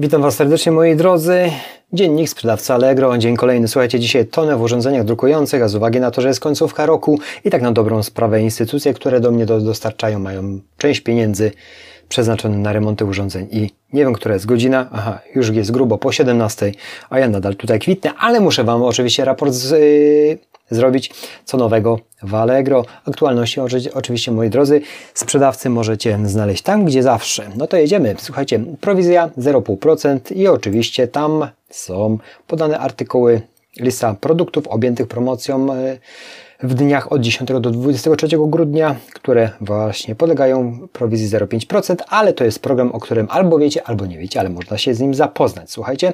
Witam Was serdecznie moi drodzy. Dziennik sprzedawca Allegro, dzień kolejny. Słuchajcie, dzisiaj tonę w urządzeniach drukujących, a z uwagi na to, że jest końcówka roku i tak na dobrą sprawę instytucje, które do mnie do, dostarczają, mają część pieniędzy przeznaczone na remonty urządzeń i nie wiem, która jest godzina. Aha, już jest grubo po 17, a ja nadal tutaj kwitnę, ale muszę Wam oczywiście raport z, yy, zrobić, co nowego w Allegro. Aktualności oczywiście, moi drodzy, sprzedawcy możecie znaleźć tam, gdzie zawsze. No to jedziemy. Słuchajcie, prowizja 0,5% i oczywiście tam są podane artykuły, lista produktów objętych promocją e, w dniach od 10 do 23 grudnia, które właśnie podlegają prowizji 0,5%, ale to jest program, o którym albo wiecie, albo nie wiecie, ale można się z nim zapoznać. Słuchajcie,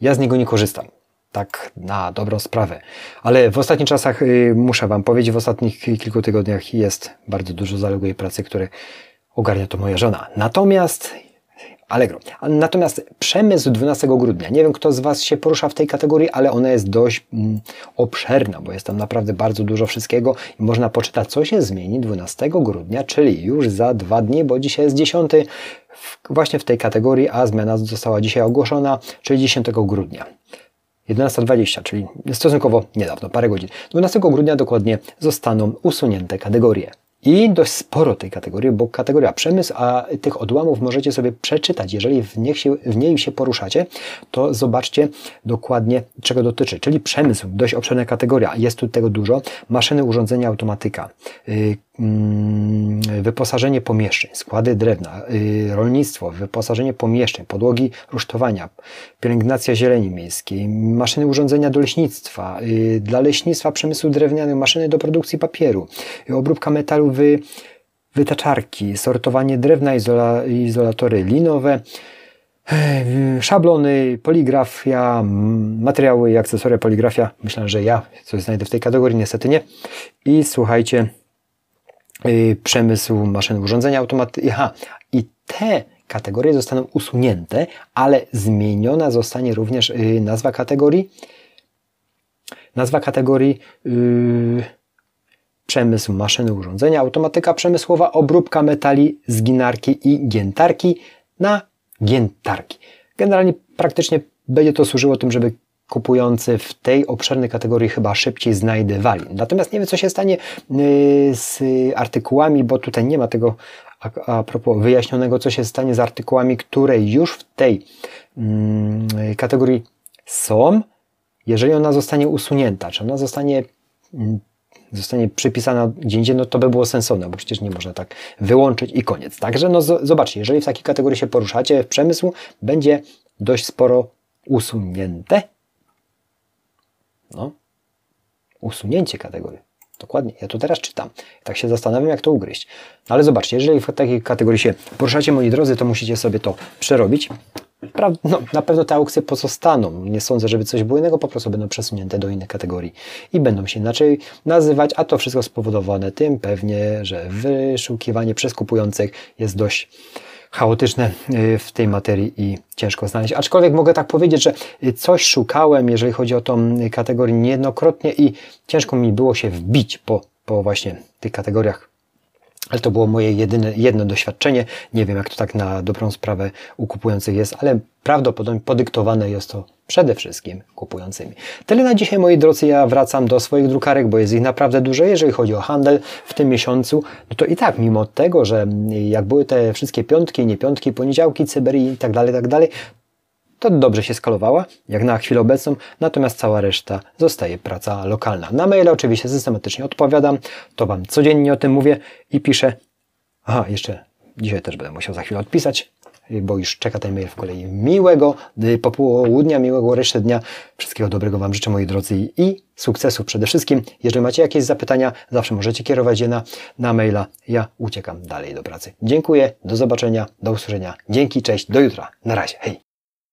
ja z niego nie korzystam tak na dobrą sprawę. Ale w ostatnich czasach y, muszę Wam powiedzieć, w ostatnich kilku tygodniach jest bardzo dużo zaległej pracy, które ogarnia to moja żona. Natomiast Allegro. Natomiast przemysł 12 grudnia. Nie wiem, kto z Was się porusza w tej kategorii, ale ona jest dość mm, obszerna, bo jest tam naprawdę bardzo dużo wszystkiego i można poczytać, co się zmieni 12 grudnia, czyli już za dwa dni, bo dzisiaj jest 10 w, właśnie w tej kategorii, a zmiana została dzisiaj ogłoszona, czyli 10 grudnia. 11.20, czyli stosunkowo niedawno, parę godzin. 12 grudnia dokładnie zostaną usunięte kategorie. I dość sporo tej kategorii, bo kategoria przemysł, a tych odłamów możecie sobie przeczytać. Jeżeli w, się, w niej się poruszacie, to zobaczcie dokładnie czego dotyczy. Czyli przemysł, dość obszerna kategoria, jest tu tego dużo. Maszyny, urządzenia, automatyka, y, wyposażenie pomieszczeń, składy drewna, y, rolnictwo, wyposażenie pomieszczeń, podłogi rusztowania, pielęgnacja zieleni miejskiej, maszyny, urządzenia do leśnictwa, y, dla leśnictwa, przemysłu drewnianego, maszyny do produkcji papieru, obróbka metalu wy, wytaczarki, sortowanie drewna, izola, izolatory linowe, szablony, poligrafia, materiały i akcesoria poligrafia. Myślę, że ja coś znajdę w tej kategorii, niestety nie. I słuchajcie, y, przemysł maszyn urządzenia automatycznych. Aha, i te kategorie zostaną usunięte, ale zmieniona zostanie również y, nazwa kategorii. Nazwa kategorii yy, przemysł maszyny urządzenia, automatyka przemysłowa, obróbka metali, zginarki i giętarki na giętarki. Generalnie praktycznie będzie to służyło tym, żeby kupujący w tej obszernej kategorii chyba szybciej znajdywali. Natomiast nie wiem, co się stanie y, z artykułami, bo tutaj nie ma tego a, a propos wyjaśnionego, co się stanie z artykułami, które już w tej mm, kategorii są, jeżeli ona zostanie usunięta, czy ona zostanie mm, zostanie przypisana gdzie indziej, no to by było sensowne, bo przecież nie można tak wyłączyć i koniec. Także no zobaczcie, jeżeli w takiej kategorii się poruszacie w przemysłu, będzie dość sporo usunięte. No, usunięcie kategorii. Dokładnie, ja to teraz czytam. Tak się zastanawiam, jak to ugryźć. No ale zobaczcie, jeżeli w takiej kategorii się poruszacie, moi drodzy, to musicie sobie to przerobić. No, na pewno te aukcje pozostaną. Nie sądzę, żeby coś było innego, po prostu będą przesunięte do innych kategorii i będą się inaczej nazywać, a to wszystko spowodowane tym pewnie, że wyszukiwanie przez kupujących jest dość chaotyczne y, w tej materii i ciężko znaleźć. Aczkolwiek mogę tak powiedzieć, że coś szukałem, jeżeli chodzi o tą kategorię niejednokrotnie i ciężko mi było się wbić po, po właśnie tych kategoriach ale to było moje jedyne, jedno doświadczenie. Nie wiem, jak to tak na dobrą sprawę u kupujących jest, ale prawdopodobnie podyktowane jest to przede wszystkim kupującymi. Tyle na dzisiaj, moi drodzy. Ja wracam do swoich drukarek, bo jest ich naprawdę dużo. Jeżeli chodzi o handel w tym miesiącu, no to i tak, mimo tego, że jak były te wszystkie piątki, nie piątki, poniedziałki, cyberii i tak dalej, tak dalej, to dobrze się skalowała, jak na chwilę obecną, natomiast cała reszta zostaje praca lokalna. Na maile oczywiście systematycznie odpowiadam, to Wam codziennie o tym mówię i piszę. Aha, jeszcze dzisiaj też będę musiał za chwilę odpisać, bo już czeka ten mail w kolei. Miłego y, popołudnia, miłego reszty dnia. Wszystkiego dobrego Wam życzę, moi drodzy, i sukcesów przede wszystkim. Jeżeli macie jakieś zapytania, zawsze możecie kierować je na, na maila. Ja uciekam dalej do pracy. Dziękuję, do zobaczenia, do usłyszenia. Dzięki, cześć, do jutra. Na razie, hej.